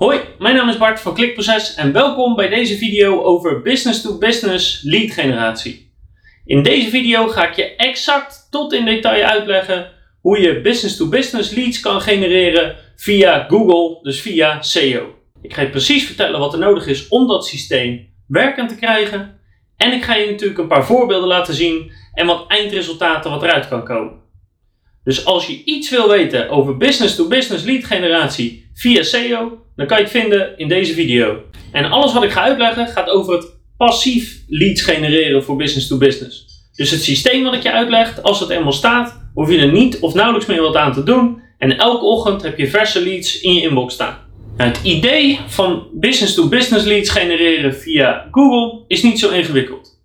Hoi, mijn naam is Bart van Klikproces en welkom bij deze video over business-to-business lead generatie. In deze video ga ik je exact tot in detail uitleggen hoe je business-to-business leads kan genereren via Google, dus via SEO. Ik ga je precies vertellen wat er nodig is om dat systeem werkend te krijgen. En ik ga je natuurlijk een paar voorbeelden laten zien en wat eindresultaten wat eruit kan komen. Dus als je iets wil weten over business-to-business lead generatie via SEO, dan kan je het vinden in deze video. En alles wat ik ga uitleggen gaat over het passief leads genereren voor business-to-business. Dus het systeem wat ik je uitleg, als het eenmaal staat, hoef je er niet of nauwelijks meer wat aan te doen. En elke ochtend heb je verse leads in je inbox staan. Nou, het idee van business-to-business leads genereren via Google is niet zo ingewikkeld.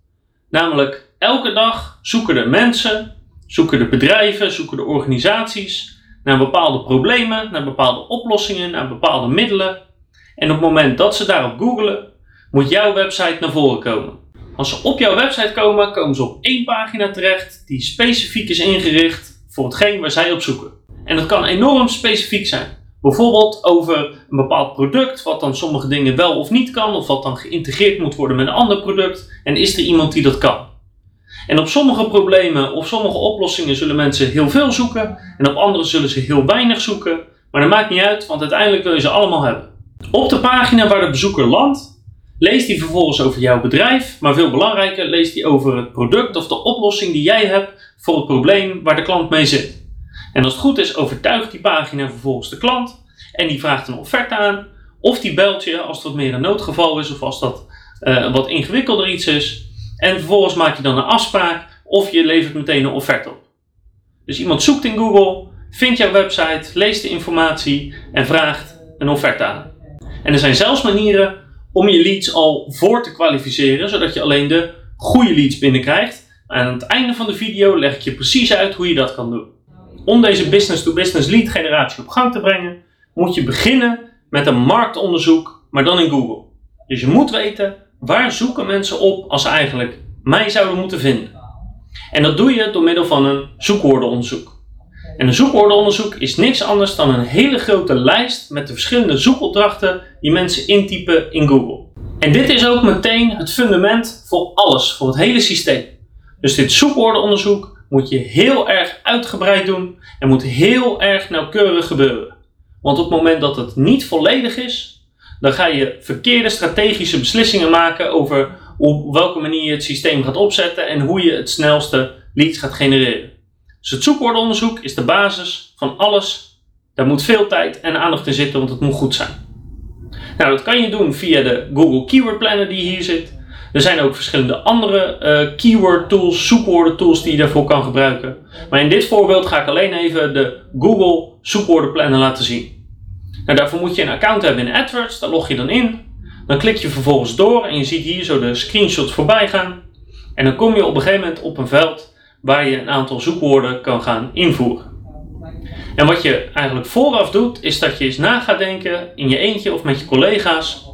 Namelijk, elke dag zoeken de mensen zoeken de bedrijven, zoeken de organisaties naar bepaalde problemen, naar bepaalde oplossingen, naar bepaalde middelen. En op het moment dat ze daarop googelen, moet jouw website naar voren komen. Als ze op jouw website komen, komen ze op één pagina terecht die specifiek is ingericht voor hetgeen waar zij op zoeken. En dat kan enorm specifiek zijn. Bijvoorbeeld over een bepaald product, wat dan sommige dingen wel of niet kan, of wat dan geïntegreerd moet worden met een ander product. En is er iemand die dat kan? En op sommige problemen of sommige oplossingen zullen mensen heel veel zoeken en op andere zullen ze heel weinig zoeken. Maar dat maakt niet uit, want uiteindelijk wil je ze allemaal hebben. Op de pagina waar de bezoeker landt, leest hij vervolgens over jouw bedrijf, maar veel belangrijker leest hij over het product of de oplossing die jij hebt voor het probleem waar de klant mee zit. En als het goed is, overtuigt die pagina vervolgens de klant en die vraagt een offerte aan, of die belt je als wat meer een noodgeval is of als dat uh, wat ingewikkelder iets is. En vervolgens maak je dan een afspraak of je levert meteen een offerte op. Dus iemand zoekt in Google, vindt jouw website, leest de informatie en vraagt een offerte aan. En er zijn zelfs manieren om je leads al voor te kwalificeren, zodat je alleen de goede leads binnenkrijgt. En aan het einde van de video leg ik je precies uit hoe je dat kan doen. Om deze business-to-business lead generatie op gang te brengen, moet je beginnen met een marktonderzoek, maar dan in Google. Dus je moet weten waar zoeken mensen op als ze eigenlijk mij zouden moeten vinden? En dat doe je door middel van een zoekwoordenonderzoek. En een zoekwoordenonderzoek is niks anders dan een hele grote lijst met de verschillende zoekopdrachten die mensen intypen in Google. En dit is ook meteen het fundament voor alles, voor het hele systeem. Dus dit zoekwoordenonderzoek moet je heel erg uitgebreid doen en moet heel erg nauwkeurig gebeuren. Want op het moment dat het niet volledig is, dan ga je verkeerde strategische beslissingen maken over op welke manier je het systeem gaat opzetten en hoe je het snelste leads gaat genereren. Dus het zoekwoordenonderzoek is de basis van alles. Daar moet veel tijd en aandacht in zitten, want het moet goed zijn. Nou, dat kan je doen via de Google Keyword Planner die hier zit. Er zijn ook verschillende andere uh, keyword tools, zoekwoorden tools die je daarvoor kan gebruiken. Maar in dit voorbeeld ga ik alleen even de Google zoekwoorden planner laten zien. Nou, daarvoor moet je een account hebben in AdWords, daar log je dan in. Dan klik je vervolgens door en je ziet hier zo de screenshots voorbij gaan. En dan kom je op een gegeven moment op een veld waar je een aantal zoekwoorden kan gaan invoeren. En wat je eigenlijk vooraf doet, is dat je eens na gaat denken in je eentje of met je collega's.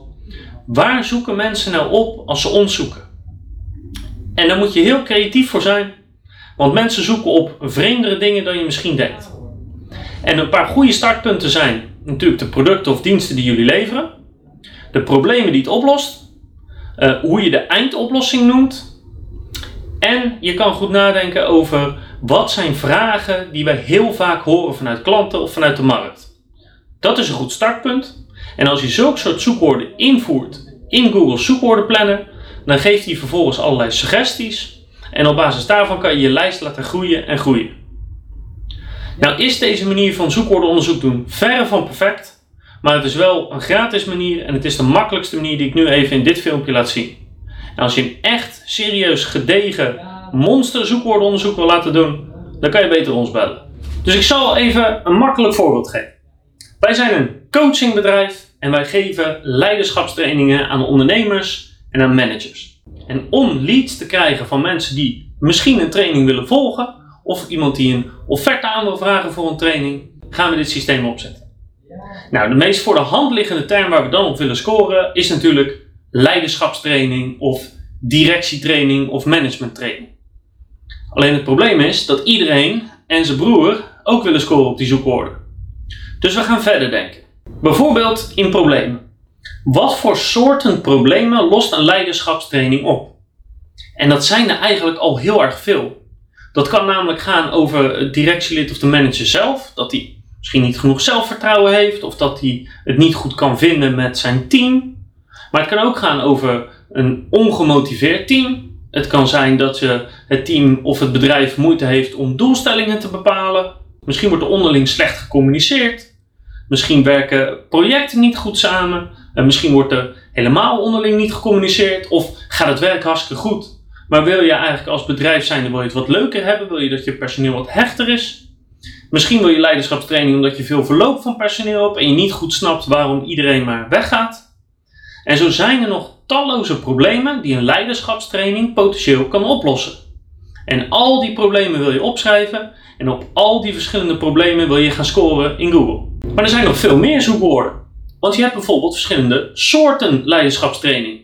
Waar zoeken mensen nou op als ze ons zoeken? En daar moet je heel creatief voor zijn, want mensen zoeken op vreemdere dingen dan je misschien denkt. En een paar goede startpunten zijn natuurlijk de producten of diensten die jullie leveren, de problemen die het oplost, uh, hoe je de eindoplossing noemt en je kan goed nadenken over wat zijn vragen die wij heel vaak horen vanuit klanten of vanuit de markt. Dat is een goed startpunt. En als je zulke soort zoekwoorden invoert in Google Zoekwoordenplanner, dan geeft hij vervolgens allerlei suggesties. En op basis daarvan kan je je lijst laten groeien en groeien. Nou is deze manier van zoekwoordenonderzoek doen verre van perfect, maar het is wel een gratis manier en het is de makkelijkste manier die ik nu even in dit filmpje laat zien. En als je een echt serieus gedegen monster zoekwoordenonderzoek wil laten doen, dan kan je beter ons bellen. Dus ik zal even een makkelijk voorbeeld geven. Wij zijn een coachingbedrijf en wij geven leiderschapstrainingen aan ondernemers en aan managers. En om leads te krijgen van mensen die misschien een training willen volgen, of iemand die een offerte aan wil vragen voor een training, gaan we dit systeem opzetten. Nou, de meest voor de hand liggende term waar we dan op willen scoren is natuurlijk leiderschapstraining of directietraining of managementtraining. Alleen het probleem is dat iedereen en zijn broer ook willen scoren op die zoekwoorden. Dus we gaan verder denken. Bijvoorbeeld in problemen. Wat voor soorten problemen lost een leiderschapstraining op? En dat zijn er eigenlijk al heel erg veel. Dat kan namelijk gaan over het directielid of de manager zelf, dat hij misschien niet genoeg zelfvertrouwen heeft of dat hij het niet goed kan vinden met zijn team. Maar het kan ook gaan over een ongemotiveerd team. Het kan zijn dat je het team of het bedrijf moeite heeft om doelstellingen te bepalen. Misschien wordt er onderling slecht gecommuniceerd. Misschien werken projecten niet goed samen. En misschien wordt er helemaal onderling niet gecommuniceerd. Of gaat het werk hartstikke goed. Maar wil je eigenlijk als bedrijf zijn, wil je het wat leuker hebben? Wil je dat je personeel wat hechter is? Misschien wil je leiderschapstraining omdat je veel verloop van personeel hebt en je niet goed snapt waarom iedereen maar weggaat. En zo zijn er nog talloze problemen die een leiderschapstraining potentieel kan oplossen. En al die problemen wil je opschrijven en op al die verschillende problemen wil je gaan scoren in Google. Maar er zijn nog veel meer zoekwoorden. Want je hebt bijvoorbeeld verschillende soorten leiderschapstraining.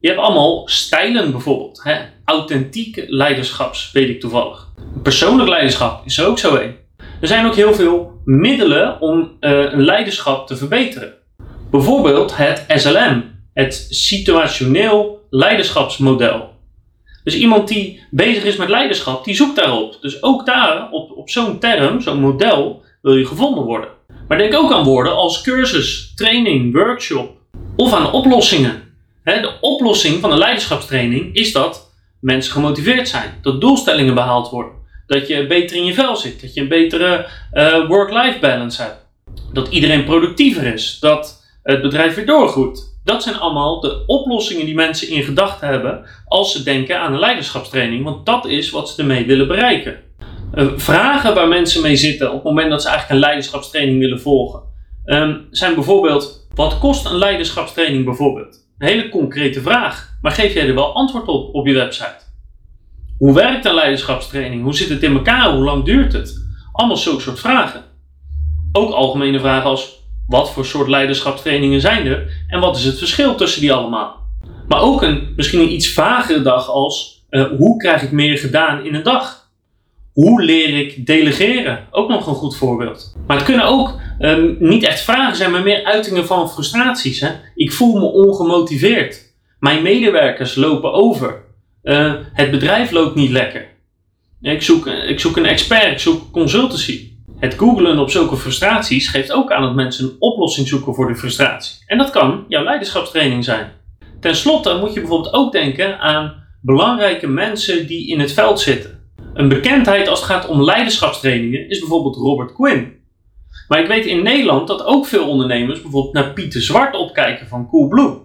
Je hebt allemaal stijlen bijvoorbeeld. Hè? Authentiek leiderschaps, weet ik toevallig. Persoonlijk leiderschap is er ook zo een. Er zijn ook heel veel middelen om uh, een leiderschap te verbeteren. Bijvoorbeeld het SLM, het situationeel leiderschapsmodel. Dus iemand die bezig is met leiderschap, die zoekt daarop. Dus ook daar, op, op zo'n term, zo'n model, wil je gevonden worden. Maar denk ook aan woorden als cursus, training, workshop of aan oplossingen. de oplossing van een leiderschapstraining is dat mensen gemotiveerd zijn, dat doelstellingen behaald worden, dat je beter in je vel zit, dat je een betere uh, work-life balance hebt, dat iedereen productiever is, dat het bedrijf weer doorgroeit. Dat zijn allemaal de oplossingen die mensen in gedachten hebben als ze denken aan een leiderschapstraining, want dat is wat ze ermee willen bereiken. Uh, vragen waar mensen mee zitten op het moment dat ze eigenlijk een leiderschapstraining willen volgen, um, zijn bijvoorbeeld: wat kost een leiderschapstraining bijvoorbeeld? Een hele concrete vraag, maar geef jij er wel antwoord op op je website? Hoe werkt een leiderschapstraining? Hoe zit het in elkaar? Hoe lang duurt het? Allemaal zulke soort vragen. Ook algemene vragen als wat voor soort leiderschapstrainingen zijn er en wat is het verschil tussen die allemaal? Maar ook een misschien een iets vagere dag als uh, hoe krijg ik meer gedaan in een dag? Hoe leer ik delegeren? Ook nog een goed voorbeeld. Maar het kunnen ook um, niet echt vragen zijn, maar meer uitingen van frustraties. Hè? Ik voel me ongemotiveerd. Mijn medewerkers lopen over. Uh, het bedrijf loopt niet lekker. Ik zoek, ik zoek een expert, ik zoek consultancy. Het googlen op zulke frustraties geeft ook aan dat mensen een oplossing zoeken voor de frustratie. En dat kan jouw leiderschapstraining zijn. Ten slotte moet je bijvoorbeeld ook denken aan belangrijke mensen die in het veld zitten. Een bekendheid als het gaat om leiderschapstrainingen is bijvoorbeeld Robert Quinn. Maar ik weet in Nederland dat ook veel ondernemers bijvoorbeeld naar Pieter Zwart opkijken van Coolblue.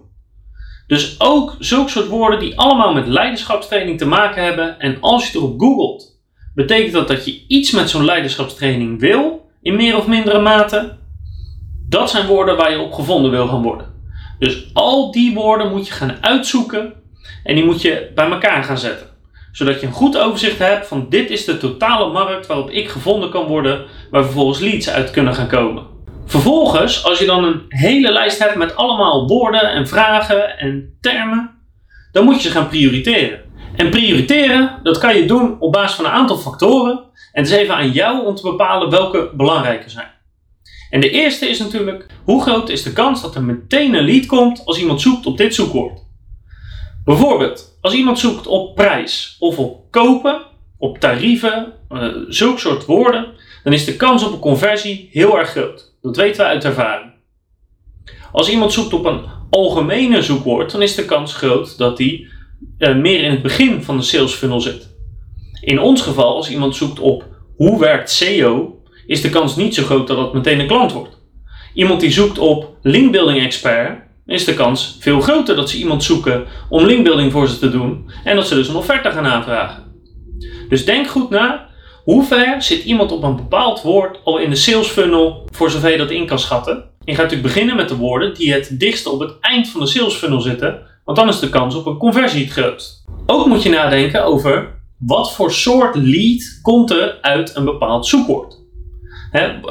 Dus ook zulke soort woorden die allemaal met leiderschapstraining te maken hebben. En als je erop googelt Betekent dat dat je iets met zo'n leiderschapstraining wil, in meer of mindere mate? Dat zijn woorden waar je op gevonden wil gaan worden. Dus al die woorden moet je gaan uitzoeken en die moet je bij elkaar gaan zetten. Zodat je een goed overzicht hebt van dit is de totale markt waarop ik gevonden kan worden, waar vervolgens leads uit kunnen gaan komen. Vervolgens, als je dan een hele lijst hebt met allemaal woorden en vragen en termen, dan moet je ze gaan prioriteren. En prioriteren, dat kan je doen op basis van een aantal factoren. En het is even aan jou om te bepalen welke belangrijker zijn. En de eerste is natuurlijk, hoe groot is de kans dat er meteen een lead komt als iemand zoekt op dit zoekwoord? Bijvoorbeeld, als iemand zoekt op prijs of op kopen, op tarieven, uh, soort woorden, dan is de kans op een conversie heel erg groot. Dat weten we uit ervaring. Als iemand zoekt op een algemene zoekwoord, dan is de kans groot dat die uh, meer in het begin van de sales funnel zit. In ons geval, als iemand zoekt op hoe werkt SEO, is de kans niet zo groot dat het meteen een klant wordt. Iemand die zoekt op linkbuilding expert, is de kans veel groter dat ze iemand zoeken om linkbuilding voor ze te doen en dat ze dus een offerte gaan aanvragen. Dus denk goed na, hoe ver zit iemand op een bepaald woord al in de sales funnel voor zover je dat in kan schatten. Je gaat natuurlijk beginnen met de woorden die het dichtste op het eind van de sales funnel zitten, want dan is de kans op een conversie het grootst. Ook moet je nadenken over wat voor soort lead komt er uit een bepaald zoekwoord.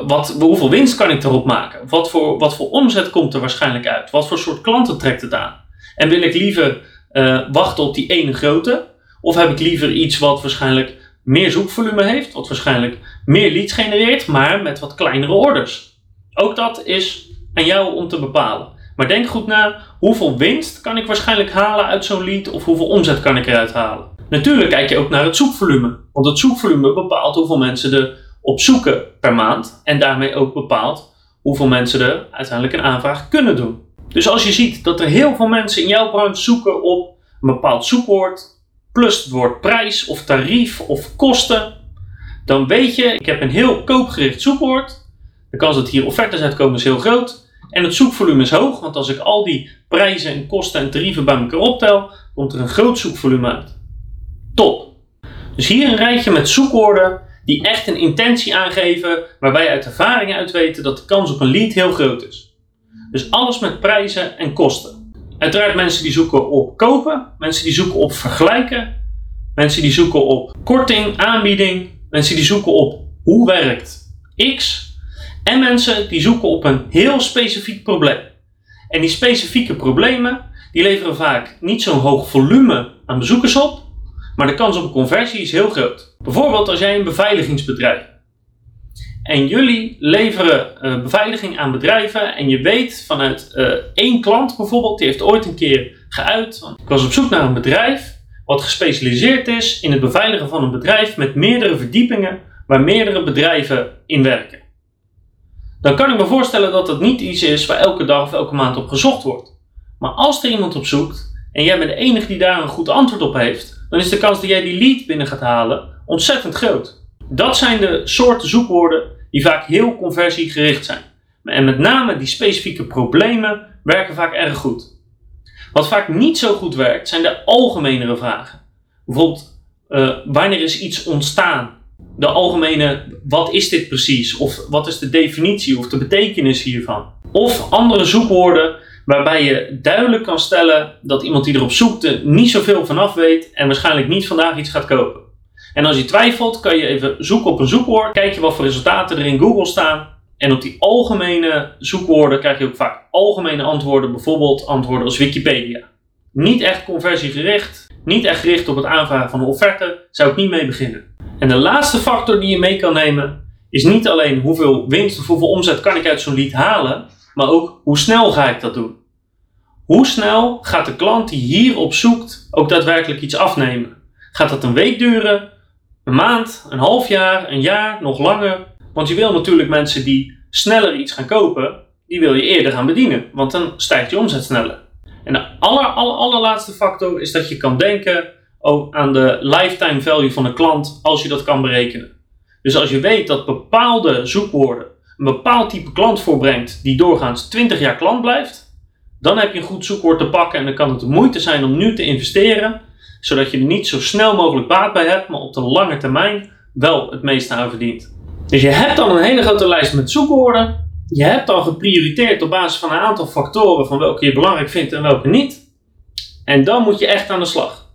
Wat, hoeveel winst kan ik erop maken? Wat voor, wat voor omzet komt er waarschijnlijk uit? Wat voor soort klanten trekt het aan? En wil ik liever uh, wachten op die ene grote? Of heb ik liever iets wat waarschijnlijk meer zoekvolume heeft, wat waarschijnlijk meer leads genereert, maar met wat kleinere orders? Ook dat is aan jou om te bepalen. Maar denk goed na, hoeveel winst kan ik waarschijnlijk halen uit zo'n lead of hoeveel omzet kan ik eruit halen? Natuurlijk kijk je ook naar het zoekvolume, want het zoekvolume bepaalt hoeveel mensen er op zoeken per maand en daarmee ook bepaalt hoeveel mensen er uiteindelijk een aanvraag kunnen doen. Dus als je ziet dat er heel veel mensen in jouw branche zoeken op een bepaald zoekwoord, plus het woord prijs of tarief of kosten, dan weet je, ik heb een heel koopgericht zoekwoord. De kans dat hier offertes uitkomen is heel groot. En het zoekvolume is hoog, want als ik al die prijzen en kosten en tarieven bij elkaar optel, komt er een groot zoekvolume uit. Top! Dus hier een rijtje met zoekwoorden die echt een intentie aangeven, waarbij uit ervaring uit weten dat de kans op een lead heel groot is. Dus alles met prijzen en kosten. Uiteraard mensen die zoeken op kopen, mensen die zoeken op vergelijken, mensen die zoeken op korting, aanbieding, mensen die zoeken op hoe werkt X en mensen die zoeken op een heel specifiek probleem. En die specifieke problemen die leveren vaak niet zo'n hoog volume aan bezoekers op, maar de kans op een conversie is heel groot. Bijvoorbeeld als jij een beveiligingsbedrijf en jullie leveren uh, beveiliging aan bedrijven en je weet vanuit uh, één klant bijvoorbeeld, die heeft ooit een keer geuit, ik was op zoek naar een bedrijf wat gespecialiseerd is in het beveiligen van een bedrijf met meerdere verdiepingen waar meerdere bedrijven in werken. Dan kan ik me voorstellen dat dat niet iets is waar elke dag of elke maand op gezocht wordt. Maar als er iemand op zoekt en jij bent de enige die daar een goed antwoord op heeft, dan is de kans dat jij die lead binnen gaat halen ontzettend groot. Dat zijn de soorten zoekwoorden die vaak heel conversiegericht zijn. En met name die specifieke problemen werken vaak erg goed. Wat vaak niet zo goed werkt, zijn de algemenere vragen. Bijvoorbeeld, uh, wanneer is iets ontstaan? De algemene, wat is dit precies? Of wat is de definitie of de betekenis hiervan? Of andere zoekwoorden waarbij je duidelijk kan stellen dat iemand die erop zoekt niet zoveel vanaf weet en waarschijnlijk niet vandaag iets gaat kopen. En als je twijfelt, kan je even zoeken op een zoekwoord, kijk je wat voor resultaten er in Google staan en op die algemene zoekwoorden krijg je ook vaak algemene antwoorden, bijvoorbeeld antwoorden als Wikipedia. Niet echt conversiegericht, niet echt gericht op het aanvragen van een offerte, zou ik niet mee beginnen. En de laatste factor die je mee kan nemen is niet alleen hoeveel winst of hoeveel omzet kan ik uit zo'n lead halen, maar ook hoe snel ga ik dat doen. Hoe snel gaat de klant die hierop zoekt ook daadwerkelijk iets afnemen? Gaat dat een week duren, een maand, een half jaar, een jaar, nog langer? Want je wil natuurlijk mensen die sneller iets gaan kopen, die wil je eerder gaan bedienen, want dan stijgt je omzet sneller. En de aller, aller, allerlaatste factor is dat je kan denken aan de lifetime value van een klant als je dat kan berekenen. Dus als je weet dat bepaalde zoekwoorden een bepaald type klant voorbrengt die doorgaans 20 jaar klant blijft, dan heb je een goed zoekwoord te pakken en dan kan het de moeite zijn om nu te investeren, zodat je er niet zo snel mogelijk baat bij hebt, maar op de lange termijn wel het meeste aan verdient. Dus je hebt dan een hele grote lijst met zoekwoorden. Je hebt al geprioriteerd op basis van een aantal factoren van welke je belangrijk vindt en welke niet. En dan moet je echt aan de slag.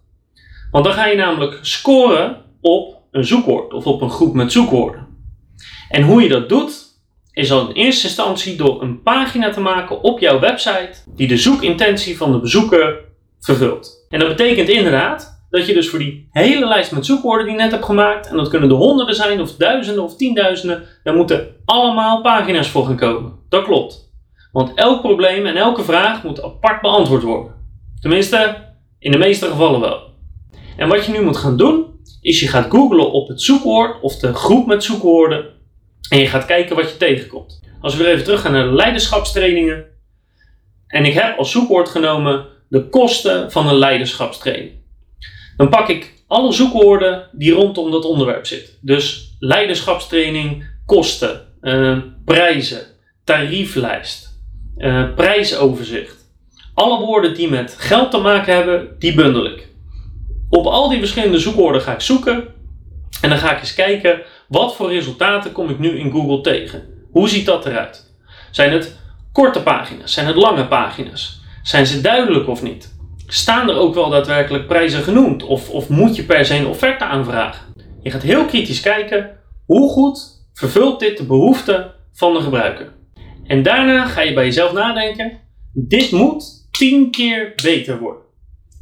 Want dan ga je namelijk scoren op een zoekwoord of op een groep met zoekwoorden. En hoe je dat doet, is al in eerste instantie door een pagina te maken op jouw website die de zoekintentie van de bezoeker vervult. En dat betekent inderdaad dat je dus voor die hele lijst met zoekwoorden die je net hebt gemaakt, en dat kunnen er honderden zijn, of duizenden of tienduizenden, daar moeten allemaal pagina's voor gaan komen. Dat klopt. Want elk probleem en elke vraag moet apart beantwoord worden. Tenminste, in de meeste gevallen wel. En wat je nu moet gaan doen, is je gaat googlen op het zoekwoord of de groep met zoekwoorden en je gaat kijken wat je tegenkomt. Als we weer even teruggaan naar de leiderschapstrainingen. En ik heb als zoekwoord genomen de kosten van een leiderschapstraining. Dan pak ik alle zoekwoorden die rondom dat onderwerp zitten. Dus leiderschapstraining, kosten, uh, prijzen, tarieflijst, uh, prijsoverzicht. Alle woorden die met geld te maken hebben, die bundel ik. Op al die verschillende zoekwoorden ga ik zoeken en dan ga ik eens kijken wat voor resultaten kom ik nu in Google tegen. Hoe ziet dat eruit? Zijn het korte pagina's? Zijn het lange pagina's? Zijn ze duidelijk of niet? Staan er ook wel daadwerkelijk prijzen genoemd? Of, of moet je per se een offerte aanvragen? Je gaat heel kritisch kijken hoe goed vervult dit de behoeften van de gebruiker. En daarna ga je bij jezelf nadenken: dit moet 10 keer beter worden.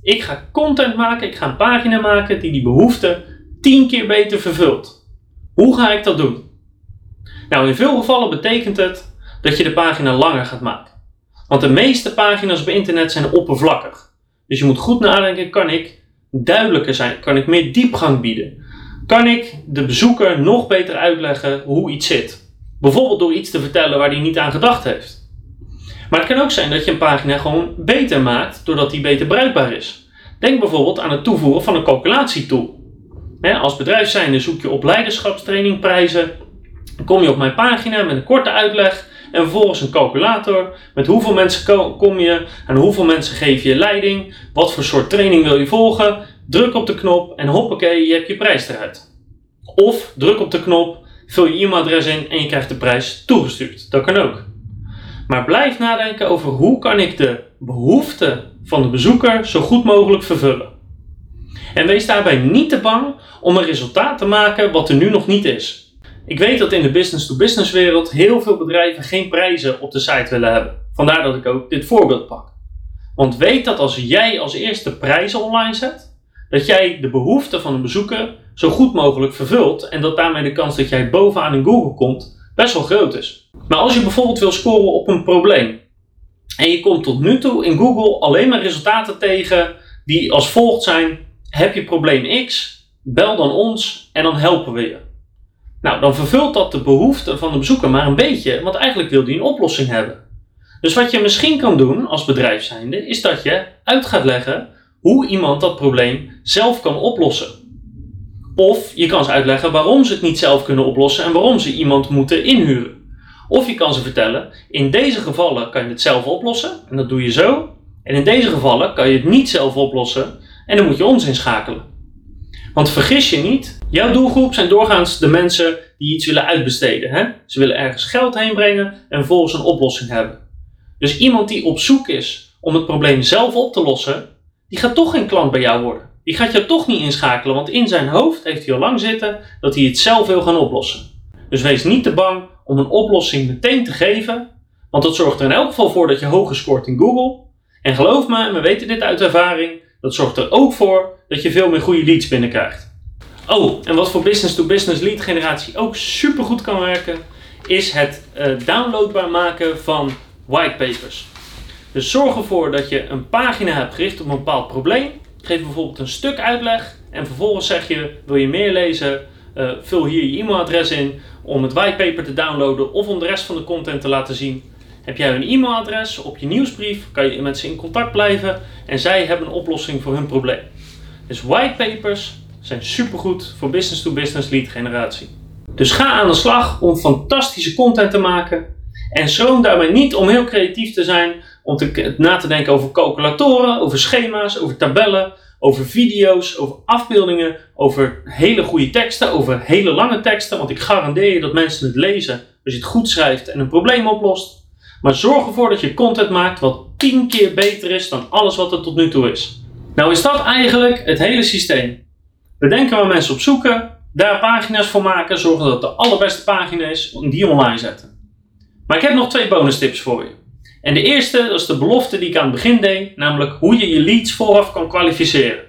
Ik ga content maken, ik ga een pagina maken die die behoeften 10 keer beter vervult. Hoe ga ik dat doen? Nou, in veel gevallen betekent het dat je de pagina langer gaat maken. Want de meeste pagina's op internet zijn oppervlakkig. Dus je moet goed nadenken, kan ik duidelijker zijn? Kan ik meer diepgang bieden? Kan ik de bezoeker nog beter uitleggen hoe iets zit? Bijvoorbeeld door iets te vertellen waar hij niet aan gedacht heeft. Maar het kan ook zijn dat je een pagina gewoon beter maakt doordat die beter bruikbaar is. Denk bijvoorbeeld aan het toevoegen van een calculatietool. Als bedrijf zijnde zoek je op leiderschapstrainingprijzen. Dan kom je op mijn pagina met een korte uitleg en vervolgens een calculator met hoeveel mensen kom je, aan hoeveel mensen geef je leiding, wat voor soort training wil je volgen. Druk op de knop en hoppakee, je hebt je prijs eruit. Of druk op de knop, vul je e-mailadres in en je krijgt de prijs toegestuurd. Dat kan ook. Maar blijf nadenken over hoe kan ik de behoeften van de bezoeker zo goed mogelijk vervullen. En wees daarbij niet te bang om een resultaat te maken wat er nu nog niet is. Ik weet dat in de business-to-business wereld heel veel bedrijven geen prijzen op de site willen hebben. Vandaar dat ik ook dit voorbeeld pak. Want weet dat als jij als eerste prijzen online zet, dat jij de behoeften van een bezoeker zo goed mogelijk vervult en dat daarmee de kans dat jij bovenaan in Google komt best wel groot is. Maar als je bijvoorbeeld wil scoren op een probleem en je komt tot nu toe in Google alleen maar resultaten tegen die als volgt zijn: heb je probleem X? Bel dan ons en dan helpen we je. Nou, dan vervult dat de behoefte van de bezoeker maar een beetje, want eigenlijk wil die een oplossing hebben. Dus wat je misschien kan doen als bedrijf zijnde, is dat je uit gaat leggen hoe iemand dat probleem zelf kan oplossen. Of je kan ze uitleggen waarom ze het niet zelf kunnen oplossen en waarom ze iemand moeten inhuren. Of je kan ze vertellen, in deze gevallen kan je het zelf oplossen en dat doe je zo. En in deze gevallen kan je het niet zelf oplossen en dan moet je ons inschakelen. Want vergis je niet, jouw doelgroep zijn doorgaans de mensen die iets willen uitbesteden. Hè? Ze willen ergens geld heen brengen en vervolgens een oplossing hebben. Dus iemand die op zoek is om het probleem zelf op te lossen, die gaat toch geen klant bij jou worden. Die gaat jou toch niet inschakelen, want in zijn hoofd heeft hij al lang zitten dat hij het zelf wil gaan oplossen. Dus wees niet te bang om een oplossing meteen te geven, want dat zorgt er in elk geval voor dat je hoger scoort in Google. En geloof me, we weten dit uit ervaring, dat zorgt er ook voor dat je veel meer goede leads binnenkrijgt. Oh, en wat voor business-to-business lead generatie ook super goed kan werken, is het uh, downloadbaar maken van whitepapers. Dus zorg ervoor dat je een pagina hebt gericht op een bepaald probleem. Geef bijvoorbeeld een stuk uitleg en vervolgens zeg je: wil je meer lezen? Uh, vul hier je e-mailadres in om het whitepaper te downloaden of om de rest van de content te laten zien. Heb jij een e-mailadres op je nieuwsbrief, kan je met ze in contact blijven en zij hebben een oplossing voor hun probleem. Dus whitepapers zijn supergoed voor business-to-business lead generatie. Dus ga aan de slag om fantastische content te maken en schroom daarbij niet om heel creatief te zijn, om te, na te denken over calculatoren, over schema's, over tabellen, over video's, over afbeeldingen, over hele goede teksten, over hele lange teksten, want ik garandeer je dat mensen het lezen als je het goed schrijft en een probleem oplost. Maar zorg ervoor dat je content maakt wat 10 keer beter is dan alles wat er tot nu toe is. Nou is dat eigenlijk het hele systeem. Bedenken waar mensen op zoeken, daar pagina's voor maken, zorgen dat de allerbeste pagina is en die online zetten. Maar ik heb nog twee bonus tips voor je. En de eerste, is de belofte die ik aan het begin deed, namelijk hoe je je leads vooraf kan kwalificeren.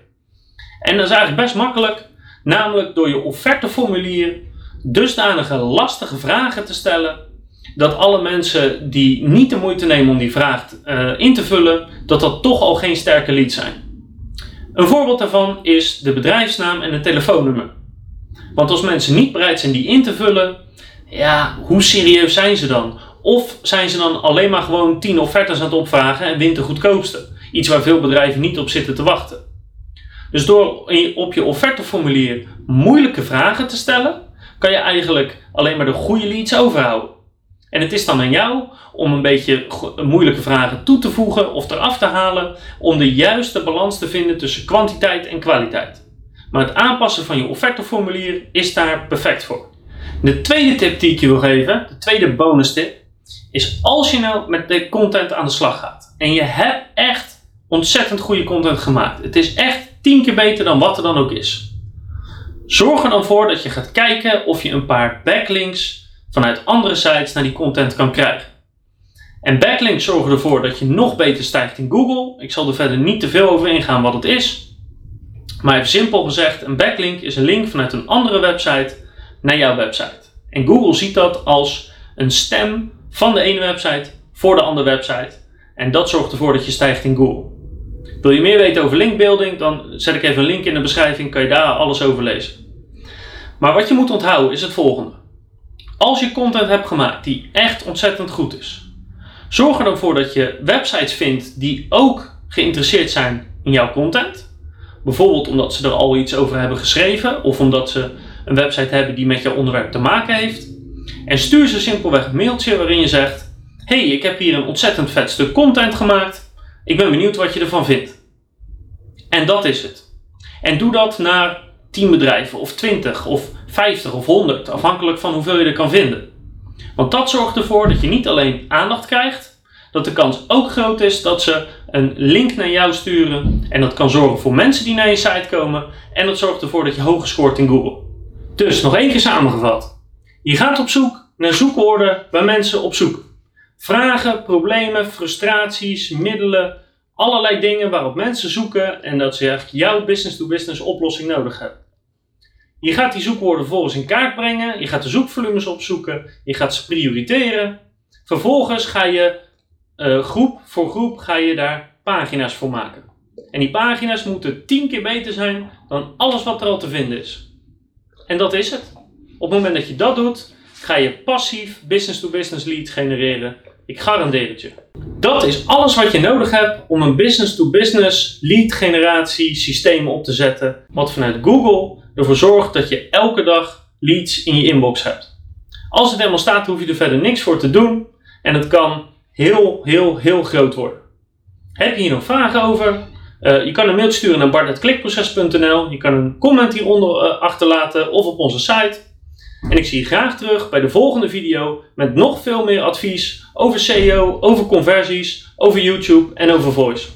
En dat is eigenlijk best makkelijk, namelijk door je offerteformulier dusdanige lastige vragen te stellen dat alle mensen die niet de moeite nemen om die vraag uh, in te vullen, dat dat toch al geen sterke lead zijn. Een voorbeeld daarvan is de bedrijfsnaam en het telefoonnummer. Want als mensen niet bereid zijn die in te vullen, ja, hoe serieus zijn ze dan? Of zijn ze dan alleen maar gewoon 10 offertes aan het opvragen en wint de goedkoopste? Iets waar veel bedrijven niet op zitten te wachten. Dus door op je offerteformulier moeilijke vragen te stellen, kan je eigenlijk alleen maar de goede leads overhouden. En het is dan aan jou om een beetje moeilijke vragen toe te voegen of eraf te halen om de juiste balans te vinden tussen kwantiteit en kwaliteit. Maar het aanpassen van je offerteformulier is daar perfect voor. De tweede tip die ik je wil geven, de tweede bonus tip, is als je nou met de content aan de slag gaat en je hebt echt ontzettend goede content gemaakt. Het is echt tien keer beter dan wat er dan ook is. Zorg er dan voor dat je gaat kijken of je een paar backlinks vanuit andere sites naar die content kan krijgen. En backlinks zorgen ervoor dat je nog beter stijgt in Google. Ik zal er verder niet te veel over ingaan wat het is. Maar even simpel gezegd, een backlink is een link vanuit een andere website naar jouw website. En Google ziet dat als een stem van de ene website voor de andere website. En dat zorgt ervoor dat je stijgt in Google. Wil je meer weten over linkbuilding, dan zet ik even een link in de beschrijving, kan je daar alles over lezen. Maar wat je moet onthouden is het volgende. Als je content hebt gemaakt die echt ontzettend goed is, zorg er dan voor dat je websites vindt die ook geïnteresseerd zijn in jouw content. Bijvoorbeeld omdat ze er al iets over hebben geschreven of omdat ze een website hebben die met jouw onderwerp te maken heeft. En stuur ze simpelweg een mailtje waarin je zegt: Hey, ik heb hier een ontzettend vet stuk content gemaakt. Ik ben benieuwd wat je ervan vindt. En dat is het. En doe dat naar 10 bedrijven of 20 of 50 of 100, afhankelijk van hoeveel je er kan vinden. Want dat zorgt ervoor dat je niet alleen aandacht krijgt, dat de kans ook groot is dat ze een link naar jou sturen. En dat kan zorgen voor mensen die naar je site komen. En dat zorgt ervoor dat je hoger scoort in Google. Dus nog één keer samengevat. Je gaat op zoek naar zoekwoorden waar mensen op zoeken. Vragen, problemen, frustraties, middelen, allerlei dingen waarop mensen zoeken en dat ze echt jouw business-to-business oplossing nodig hebben. Je gaat die zoekwoorden volgens in kaart brengen, je gaat de zoekvolumes opzoeken, je gaat ze prioriteren. Vervolgens ga je uh, groep voor groep ga je daar pagina's voor maken. En die pagina's moeten tien keer beter zijn dan alles wat er al te vinden is. En dat is het. Op het moment dat je dat doet, ga je passief business-to-business leads genereren. Ik garandeer het je. Dat is alles wat je nodig hebt om een business-to-business lead generatie systeem op te zetten. Wat vanuit Google ervoor zorgt dat je elke dag leads in je inbox hebt. Als het helemaal staat, hoef je er verder niks voor te doen. En het kan heel, heel, heel groot worden. Heb je hier nog vragen over? Uh, je kan een mailtje sturen naar bart.klikproces.nl. Je kan een comment hieronder uh, achterlaten of op onze site. En ik zie je graag terug bij de volgende video met nog veel meer advies over SEO, over conversies, over YouTube en over voice.